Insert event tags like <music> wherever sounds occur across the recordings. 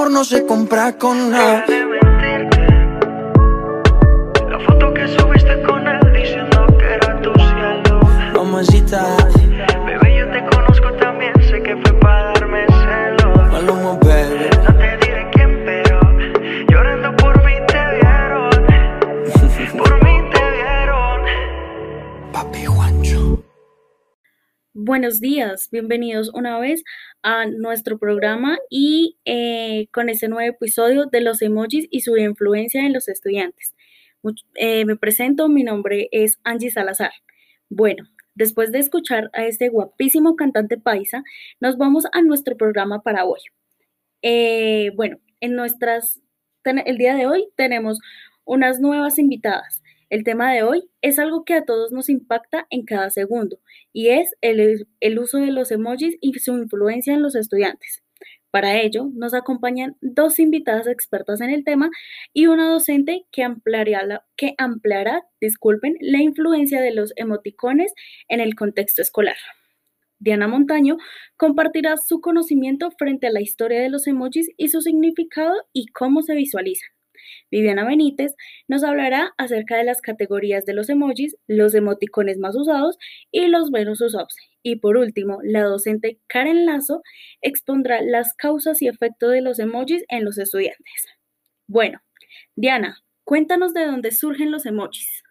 amor no se compra con nada. Buenos días, bienvenidos una vez a nuestro programa y eh, con este nuevo episodio de los emojis y su influencia en los estudiantes. Eh, me presento, mi nombre es Angie Salazar. Bueno, después de escuchar a este guapísimo cantante paisa, nos vamos a nuestro programa para hoy. Eh, bueno, en nuestras, el día de hoy tenemos unas nuevas invitadas. El tema de hoy es algo que a todos nos impacta en cada segundo y es el, uso de los emojis y su influencia en los estudiantes. Para ello, nos acompañan dos invitadas expertas en el tema y una docente que ampliará, la- que ampliará disculpen, la influencia de los emoticones en el contexto escolar. Diana Montaño compartirá su conocimiento frente a la historia de los emojis y su significado y cómo se visualizan. Viviana Benítez nos hablará acerca de las categorías de los emojis, los emoticones más usados y los menos usados. Y por último, la docente Karen Lazo expondrá las causas y efectos de los emojis en los estudiantes. Bueno, Diana, cuéntanos de dónde surgen los emojis.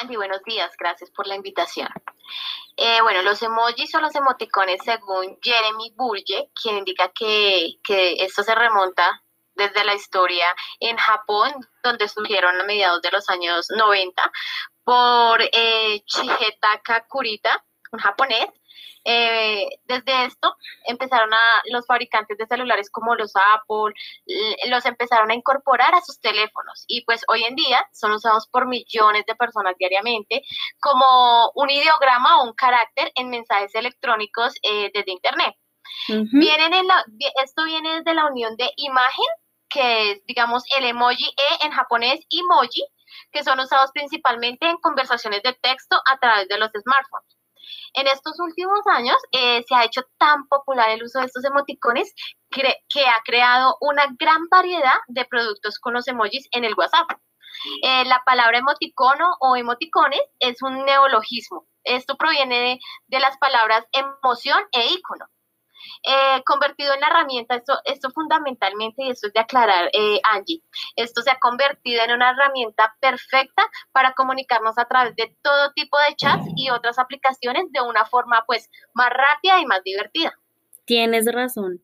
Andy, buenos días, gracias por la invitación. Eh, bueno, los emojis o los emoticones, según Jeremy Burge, quien indica que, que esto se remonta desde la historia en Japón, donde surgieron a mediados de los años 90 por eh, Shigetaka Kurita, un japonés. Eh, desde esto empezaron a los fabricantes de celulares como los Apple, los empezaron a incorporar a sus teléfonos y pues hoy en día son usados por millones de personas diariamente como un ideograma o un carácter en mensajes electrónicos eh, desde internet. Ujú, Vienen en la, esto viene desde la unión de imagen, que es digamos el emoji e en japonés emoji, que son usados principalmente en conversaciones de texto a través de los smartphones. En estos últimos años eh, se ha hecho tan popular el uso de estos emoticones que ha creado una gran variedad de productos con los emojis en el WhatsApp. Eh, la palabra emoticono o emoticones es un neologismo. Esto proviene de, de las palabras emoción e icono. Eh, convertido en la herramienta, esto, esto fundamentalmente, y esto es de aclarar, eh, Angie, esto se ha convertido en una herramienta perfecta para comunicarnos a través de todo tipo de chats y otras aplicaciones de una forma pues más rápida y más divertida. Tienes razón.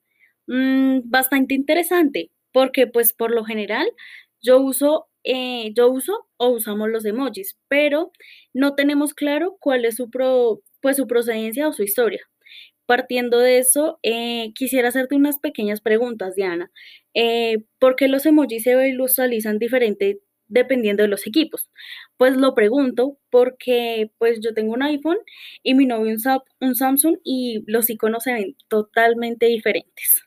Mm, bastante interesante, porque pues por lo general yo uso, eh, yo uso o usamos los emojis, pero no tenemos claro cuál es su pro, pues su procedencia o su historia. Partiendo de eso, eh, quisiera hacerte unas pequeñas preguntas, Diana. Eh, ¿por qué los emojis se visualizan diferente dependiendo de los equipos? Pues lo pregunto porque pues yo tengo un iPhone y mi novio un, un Samsung y los iconos se ven totalmente diferentes.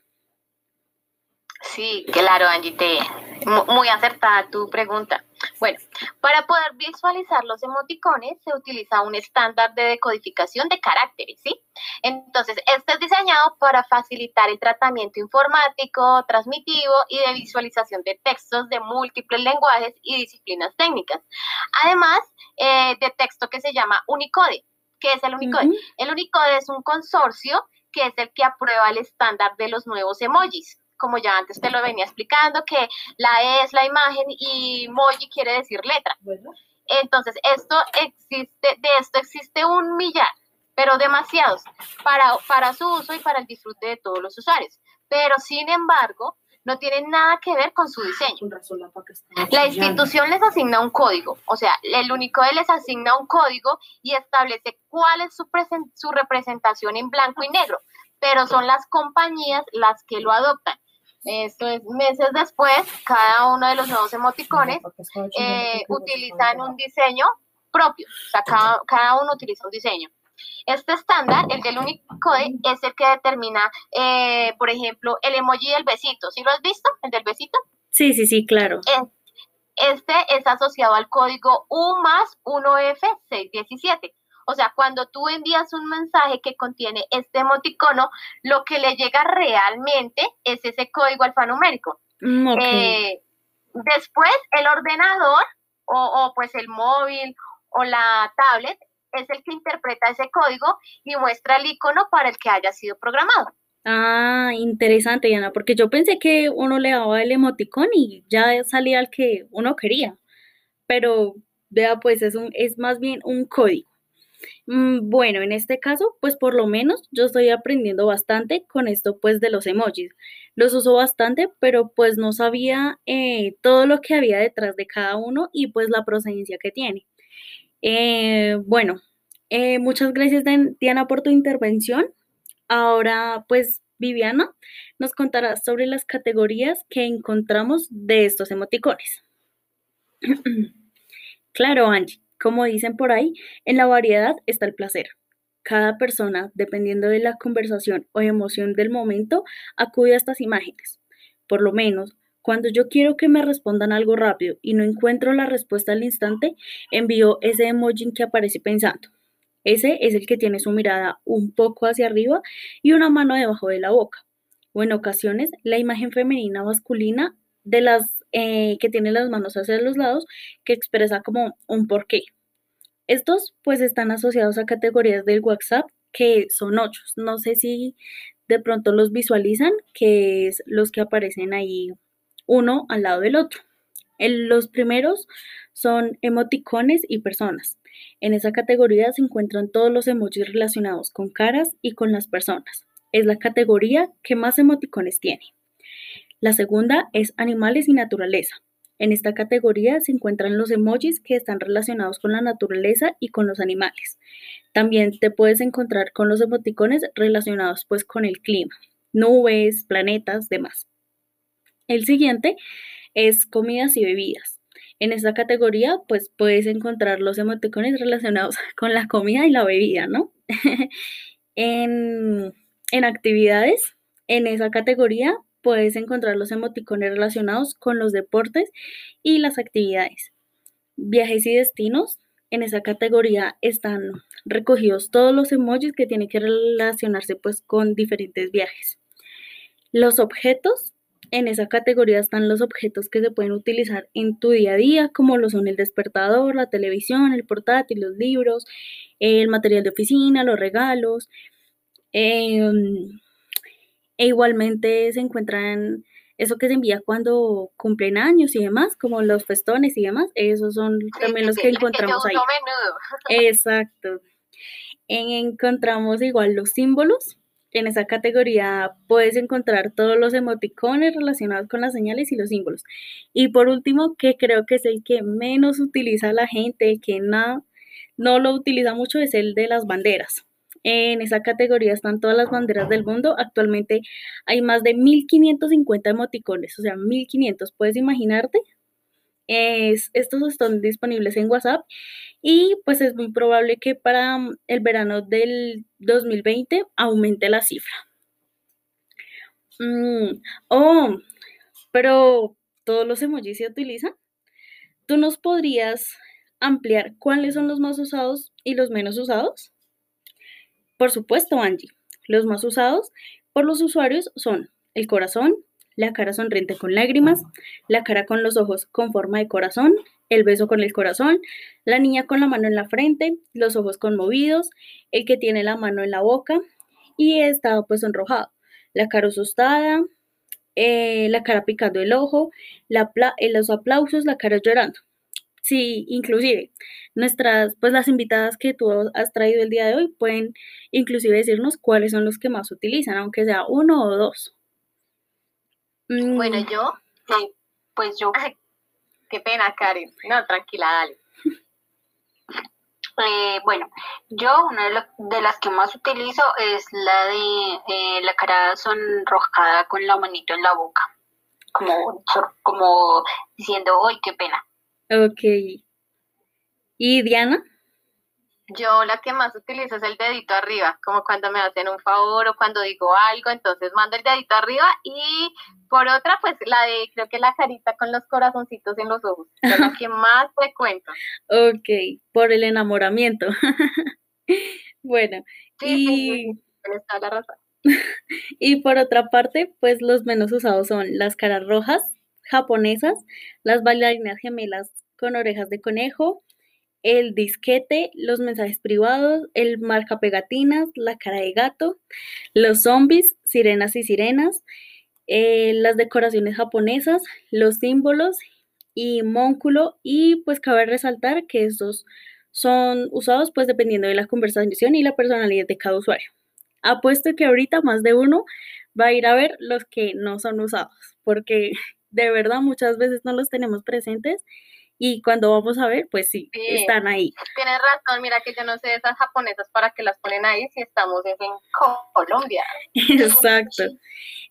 Sí, claro, Angie, te, mu- muy acertada tu pregunta. Bueno, para poder visualizar los emoticones se utiliza un estándar de decodificación de caracteres, ¿sí? Entonces, este es diseñado para facilitar el tratamiento informático, transmitivo y de visualización de textos de múltiples lenguajes y disciplinas técnicas. Además, eh, de texto que se llama Unicode. ¿Qué es el Unicode? El Unicode es un consorcio que es el que aprueba el estándar de los nuevos emojis. Como ya antes te lo venía explicando, que la E es la imagen y emoji quiere decir letra. Entonces, esto existe, de esto existe un millar, pero demasiados, para, para su uso y para el disfrute de todos los usuarios. Pero, sin embargo, no tienen nada que ver con su diseño. La institución les asigna un código, o sea, el Unicode les asigna un código y establece cuál es su, su representación en blanco y negro, pero son las compañías las que lo adoptan. Esto es meses después, cada uno de los nuevos emoticones eh, utilizan un diseño propio, o sea, cada, cada uno utiliza un diseño. Este estándar, el del Unicode, es el que determina, eh, por ejemplo, el emoji del besito. ¿Sí lo has visto? El del besito. Sí, sí, sí, claro. Eh, Este es asociado al código U más 1F617. O sea, cuando tú envías un mensaje que contiene este emoticono, lo que le llega realmente es ese código alfanumérico. Mm, ok. Eh, después, el ordenador o, o, pues el móvil o la tablet es el que interpreta ese código y muestra el icono para el que haya sido programado. Ah, interesante, Diana, porque yo pensé que uno le daba el emoticón y ya salía el que uno quería, pero vea, pues es un, es más bien un código. Mm, Bueno, en este caso, pues por lo menos yo estoy aprendiendo bastante con esto, pues de los emojis. Los uso bastante, pero pues no sabía eh, todo lo que había detrás de cada uno y pues la procedencia que tiene. Eh, bueno, eh, muchas gracias, Diana, por tu intervención. Ahora, pues, Viviana nos contará sobre las categorías que encontramos de estos emoticones. <clears throat> Claro, Angie, como dicen por ahí, en la variedad está el placer. Cada persona, dependiendo de la conversación o emoción del momento, acude a estas imágenes. Por lo menos, cuando yo quiero que me respondan algo rápido y no encuentro la respuesta al instante, envío ese emoji que aparece pensando. Ese es el que tiene su mirada un poco hacia arriba y una mano debajo de la boca. O en ocasiones, la imagen femenina masculina de las eh, que tiene las manos hacia los lados, que expresa como un porqué. Estos pues están asociados a categorías del WhatsApp que son ocho. No sé si de pronto los visualizan, que es los que aparecen ahí uno al lado del otro. Los primeros son emoticones y personas. En esa categoría se encuentran todos los emojis relacionados con caras y con las personas. Es la categoría que más emoticones tiene. La segunda es animales y naturaleza. En esta categoría se encuentran los emojis que están relacionados con la naturaleza y con los animales. También te puedes encontrar con los emoticones relacionados pues con el clima, nubes, planetas, demás. El siguiente es comidas y bebidas. En esta categoría, pues puedes encontrar los emoticones relacionados <laughs> con la comida y la bebida, ¿no? <laughs> en, en actividades, en esa categoría puedes encontrar los emoticones relacionados con los deportes y las actividades. Viajes y destinos, en esa categoría están recogidos todos los emojis que tienen que relacionarse pues con diferentes viajes. Los objetos, en esa categoría están los objetos que se pueden utilizar en tu día a día, como lo son el despertador, la televisión, el portátil, los libros, el material de oficina, los regalos. em, e igualmente se encuentran eso que se envía cuando cumplen años y demás, como los festones y demás. Esos son Sí, también los que encontramos ahí. menudo. <laughs> Exacto. En- encontramos igual los símbolos. En esa categoría puedes encontrar todos los emoticones relacionados con las señales y los símbolos. Y por último, que creo que es el que menos utiliza la gente, el que no lo utiliza mucho, es el de las banderas. En esa categoría están todas las banderas del mundo. Actualmente hay más de 1550 emoticones, o sea, 1500, ¿puedes imaginarte? Es, estos están disponibles en WhatsApp y pues es muy probable que para mm, el verano del 2020 aumente la cifra. Mm, oh, pero todos los emojis se utilizan. ¿Tú nos podrías ampliar cuáles son los más usados y los menos usados? Por supuesto, Angie. Los más usados por los usuarios son el corazón, la cara sonriente con lágrimas, la cara con los ojos con forma de corazón, el beso con el corazón, la niña con la mano en la frente, los ojos conmovidos, el que tiene la mano en la boca y está pues sonrojado, la cara asustada, eh, la cara picando el ojo, la eh, los aplausos, la cara llorando. Sí, inclusive nuestras, pues las invitadas que tú has traído el día de hoy pueden inclusive decirnos cuáles son los que más utilizan, aunque sea uno o dos. Mm, Bueno, yo, Sí, pues yo, qué pena, Karen. No, tranquila, dale. <laughs> eh, bueno, yo una de, la- de las que más utilizo es la de eh, la cara sonrojada con la manito en la boca, como, como diciendo, ¡ay, qué pena! Ok. ¿Y Diana? Yo la que más utilizo es el dedito arriba, como cuando me hacen un favor o cuando digo algo, entonces mando el dedito arriba y por otra, pues la de, creo que la carita con los corazoncitos en los ojos, es la que <laughs> más frecuento. Ok, por el enamoramiento. <laughs> Bueno, Sí, sí, sí, y, sí, la razón. <laughs> y por otra parte, pues los menos usados son las caras rojas japonesas, las bailarinas gemelas con orejas de conejo, el disquete, los mensajes privados, el marca pegatinas, la cara de gato, los zombies, sirenas y sirenas, eh, las decoraciones japonesas, los símbolos y mónculo y pues cabe resaltar que estos son usados pues dependiendo de la conversación y la personalidad de cada usuario. Apuesto que ahorita más de uno va a ir a ver los que no son usados, porque de verdad muchas veces no los tenemos presentes y cuando vamos a ver, pues sí, Sí. están ahí. Tienes razón, mira que yo no sé esas japonesas para que las ponen ahí si estamos en Colombia. <laughs> Exacto.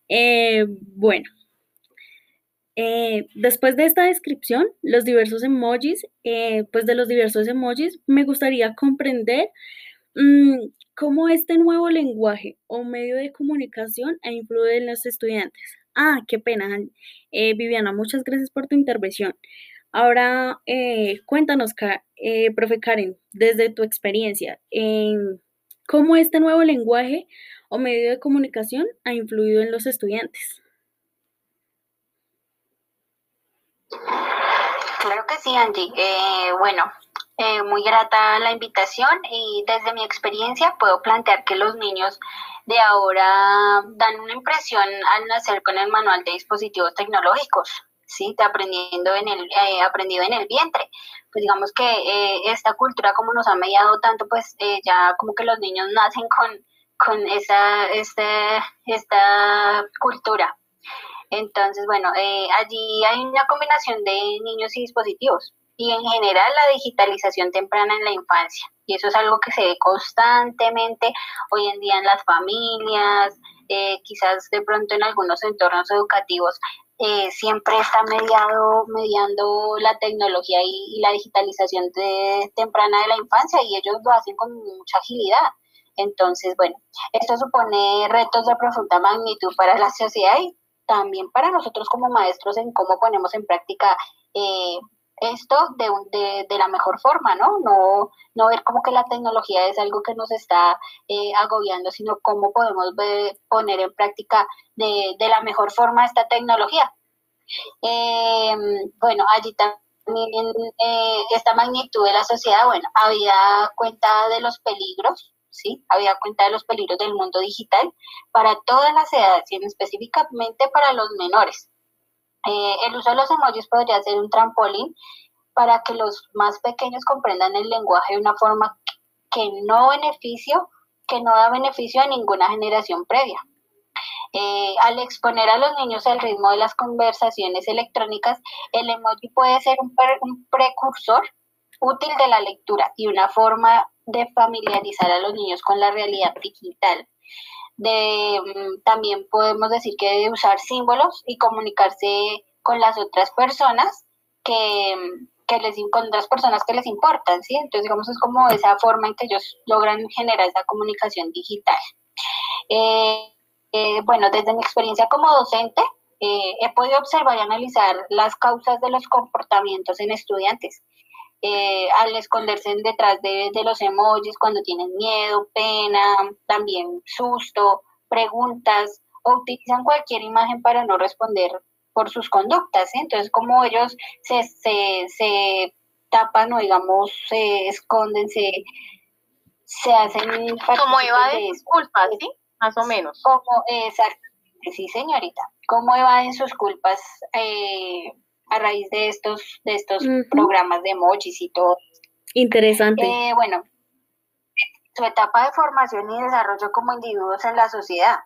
Eh, bueno, eh, después de esta descripción, los diversos emojis, eh, pues de los diversos emojis, me gustaría comprender mm, cómo este nuevo lenguaje o medio de comunicación ha influido en los estudiantes. Ah, qué pena, eh, Viviana, muchas gracias por tu intervención. Ahora, eh, cuéntanos, eh, profe Karen, desde tu experiencia, en cómo este nuevo lenguaje o medio de comunicación ha influido en los estudiantes. Claro que sí, Angie. Eh, bueno, eh, muy grata la invitación y desde mi experiencia puedo plantear que los niños de ahora dan una impresión al nacer con el manual de dispositivos tecnológicos, ¿sí? Aprendiendo en el, eh, aprendido en el vientre. Pues digamos que eh, esta cultura como nos ha mediado tanto, pues eh, ya como que los niños nacen con, con esa, este, esta cultura. Entonces, bueno, allí hay una combinación de niños y dispositivos y en general la digitalización temprana en la infancia. Y eso es algo que se ve constantemente hoy en día en las familias, quizás de pronto en algunos entornos educativos. Eh, siempre está mediado, mediando la tecnología y, la digitalización de, temprana de la infancia y ellos lo hacen con mucha agilidad. Entonces, bueno, esto supone retos de profunda magnitud para la sociedad y también para nosotros como maestros en cómo ponemos en práctica eh, esto de, de, de la mejor forma, ¿no? ¿no? No ver como que la tecnología es algo que nos está eh, agobiando, sino cómo podemos ve- poner en práctica de, la mejor forma esta tecnología. Eh, bueno, allí también eh, esta magnitud de la sociedad, bueno, había cuenta de los peligros, ¿sí? Había cuenta de los peligros del mundo digital para todas las edades y en específicamente para los menores. Eh, el uso de los emojis podría ser un trampolín para que los más pequeños comprendan el lenguaje de una forma que no beneficio, que no da beneficio a ninguna generación previa. Eh, al exponer a los niños el ritmo de las conversaciones electrónicas, el emoji puede ser un, pre- un precursor útil de la lectura y una forma de familiarizar a los niños con la realidad digital. De, mm, también podemos decir que de usar símbolos y comunicarse con las otras personas que, mm, que les con otras personas que les importan, ¿sí? Entonces, digamos, es como esa forma en que ellos logran generar esa comunicación digital. Eh, eh, bueno, desde mi experiencia como docente, eh, he podido observar y analizar las causas de los comportamientos en estudiantes. Eh, al esconderse detrás de, de los emojis cuando tienen miedo, pena, también susto, preguntas o utilizan cualquier imagen para no responder por sus conductas. Entonces, como ellos se, se, se tapan o digamos se esconden, se, se hacen Como partícipes Eva de de eso. disculpas, ¿sí? Más o menos. Como, exactamente, sí, señorita. ¿Cómo evaden sus culpas eh, a raíz de estos, de estos programas de emojis y todo? Interesante. Eh, bueno, su etapa de formación y desarrollo como individuos en la sociedad,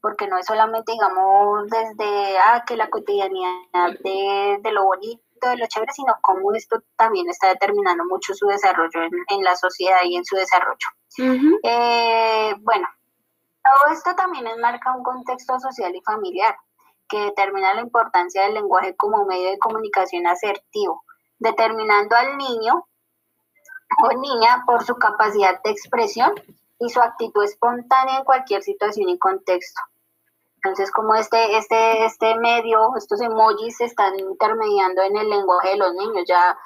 porque no es solamente, digamos, desde ah, que la cotidianidad de, de lo bonito, de lo chévere, sino cómo esto también está determinando mucho su desarrollo en, en la sociedad y en su desarrollo. Eh, bueno, todo esto también enmarca un contexto social y familiar que determina la importancia del lenguaje como medio de comunicación asertivo, determinando al niño o niña por su capacidad de expresión y su actitud espontánea en cualquier situación y contexto. Entonces, como este, este, este medio, estos emojis se están intermediando en el lenguaje de los niños, ya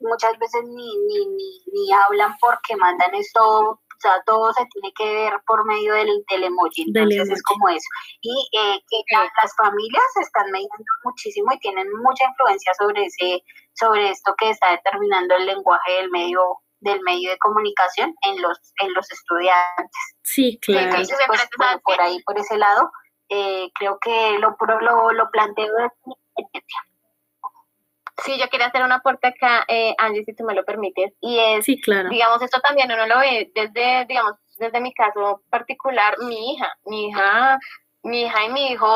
muchas veces ni, ni, ni, ni hablan porque mandan esto sea, todo se tiene que ver por medio del, del emoji, Del entonces emoji. es como eso. Y eh, que la- las familias están mediando muchísimo y tienen mucha influencia sobre ese, sobre esto que está determinando el lenguaje del medio, del medio de comunicación en los, en los estudiantes. Sí, claro. Entonces, pues, bueno, por ahí, por ese lado, eh, creo que lo, pro- lo, lo planteo de. Sí, yo quería hacer un aporte acá, eh, Angie, si tú me lo permites, y es, Sí, claro. digamos, esto también uno lo ve desde, digamos, desde mi caso particular, mi hija, mi hija, mi hija y mi hijo,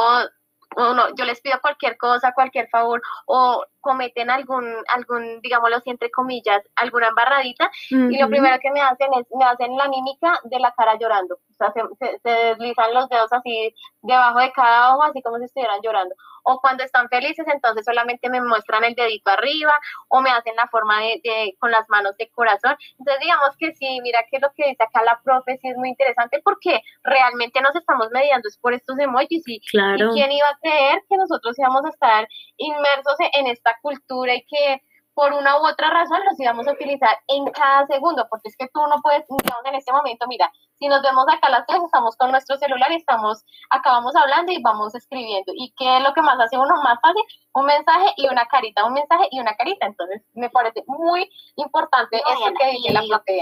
uno, yo les pido cualquier cosa, cualquier favor, o cometen algún, algún, digámoslo así, entre comillas, alguna embarradita, y lo primero que me hacen es, me hacen la mímica de la cara llorando. O sea, se, se- se deslizan los dedos así debajo de cada ojo, así como si estuvieran llorando. O cuando están felices, entonces solamente me muestran el dedito arriba o me hacen la forma de, de- con las manos de corazón. Entonces, digamos que sí, mira que lo que dice acá la profe sí es muy interesante porque realmente nos estamos mediando es por estos emojis y, Claro. ¿Y quién iba a creer que nosotros íbamos a estar inmersos en esta cultura y que por una u otra razón los íbamos a utilizar en cada segundo? Porque es que tú no puedes, digamos, en este momento, mira, si nos vemos acá las tres, estamos con nuestro celular y estamos, acabamos hablando y vamos escribiendo. ¿Y qué es lo que más hace uno más fácil? Un mensaje y una carita, un mensaje y una carita. Entonces, me parece muy importante No, Diana, que dice la profe.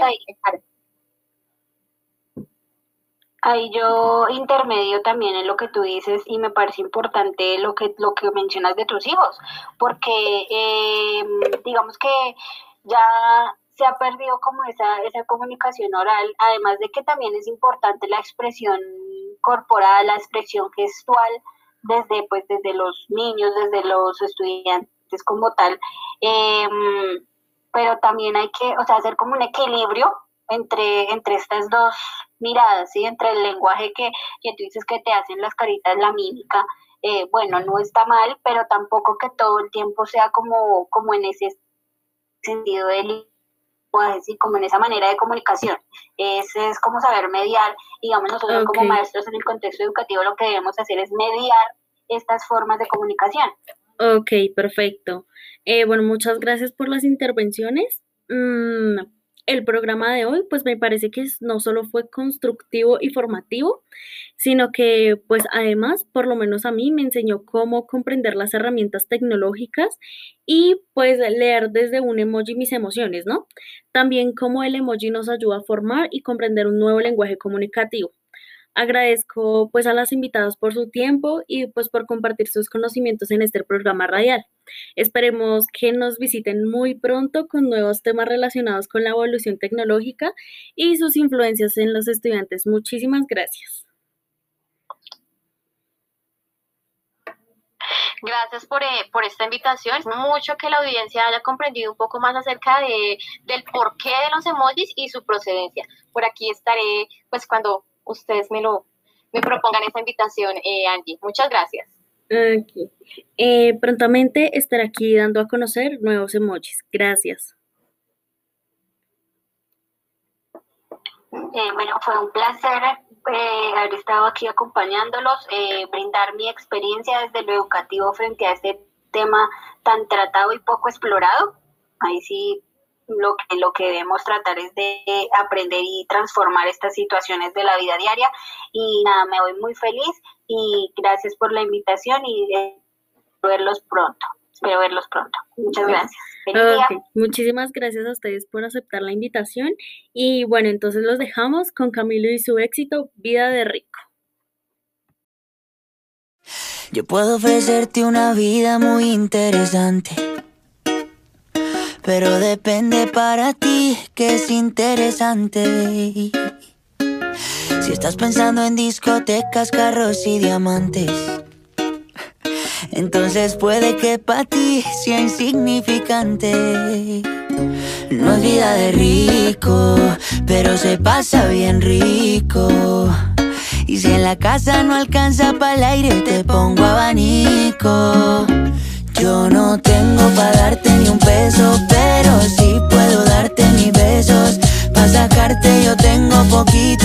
Ahí- yo intermedio también en lo que tú dices y me parece importante lo que lo que mencionas de tus hijos, porque eh, digamos que ya se ha perdido como esa esa comunicación oral, además de que también es importante la expresión corporal, la expresión gestual desde pues desde los niños, desde los estudiantes como tal, Em, pero también hay que, o sea, hacer como un equilibrio entre, entre estas dos miradas, ¿sí? Entre el lenguaje que, que tú dices que te hacen las caritas, la mímica, eh, bueno, no está mal, pero tampoco que todo el tiempo sea como, como en ese sentido del lenguaje, ¿sí? Como en esa manera de comunicación. Es, es como saber mediar, digamos, nosotros como maestros en el contexto educativo lo que debemos hacer es mediar estas formas de comunicación. Ok, perfecto. Eh, bueno, muchas gracias por las intervenciones. Mm, el programa de hoy, pues me parece que no solo fue constructivo y formativo, sino que, pues además, por lo menos a mí, me enseñó cómo comprender las herramientas tecnológicas y pues leer desde un emoji mis emociones, ¿no? También cómo el emoji nos ayuda a formar y comprender un nuevo lenguaje comunicativo. Agradezco pues a las invitadas por su tiempo y pues por compartir sus conocimientos en este programa radial. Esperemos que nos visiten muy pronto con nuevos temas relacionados con la evolución tecnológica y sus influencias en los estudiantes. Muchísimas gracias. Gracias por, eh, por esta invitación. Es mucho que la audiencia haya comprendido un poco más acerca de, del porqué de los emojis y su procedencia. Por aquí estaré, pues, cuando ustedes me lo me propongan esta invitación, eh, Angie. Muchas gracias. Ok. Eh, prontamente estaré aquí dando a conocer nuevos emojis. Gracias. Eh, bueno, fue un placer eh, haber estado aquí acompañándolos, eh, brindar mi experiencia desde lo educativo frente a este tema tan tratado y poco explorado. Ahí sí, lo que, lo que debemos tratar es de aprender y transformar estas situaciones de la vida diaria. Y nada, me voy muy feliz y gracias por la invitación y eh, verlos pronto. Espero verlos pronto. Muchas gracias. Muchísimas gracias a ustedes por aceptar la invitación. Y bueno, entonces los dejamos con Camilo y su éxito, Vida de Rico. Yo puedo ofrecerte una vida muy interesante. Pero depende para ti que es interesante. Si estás pensando en discotecas, carros y diamantes. Entonces puede que para ti sea insignificante. No es vida de rico, pero se pasa bien rico. Y si en la casa no alcanza para el aire, te pongo abanico. Yo no tengo para darte ni un peso, pero sí puedo darte mis besos. Para sacarte yo tengo poquito.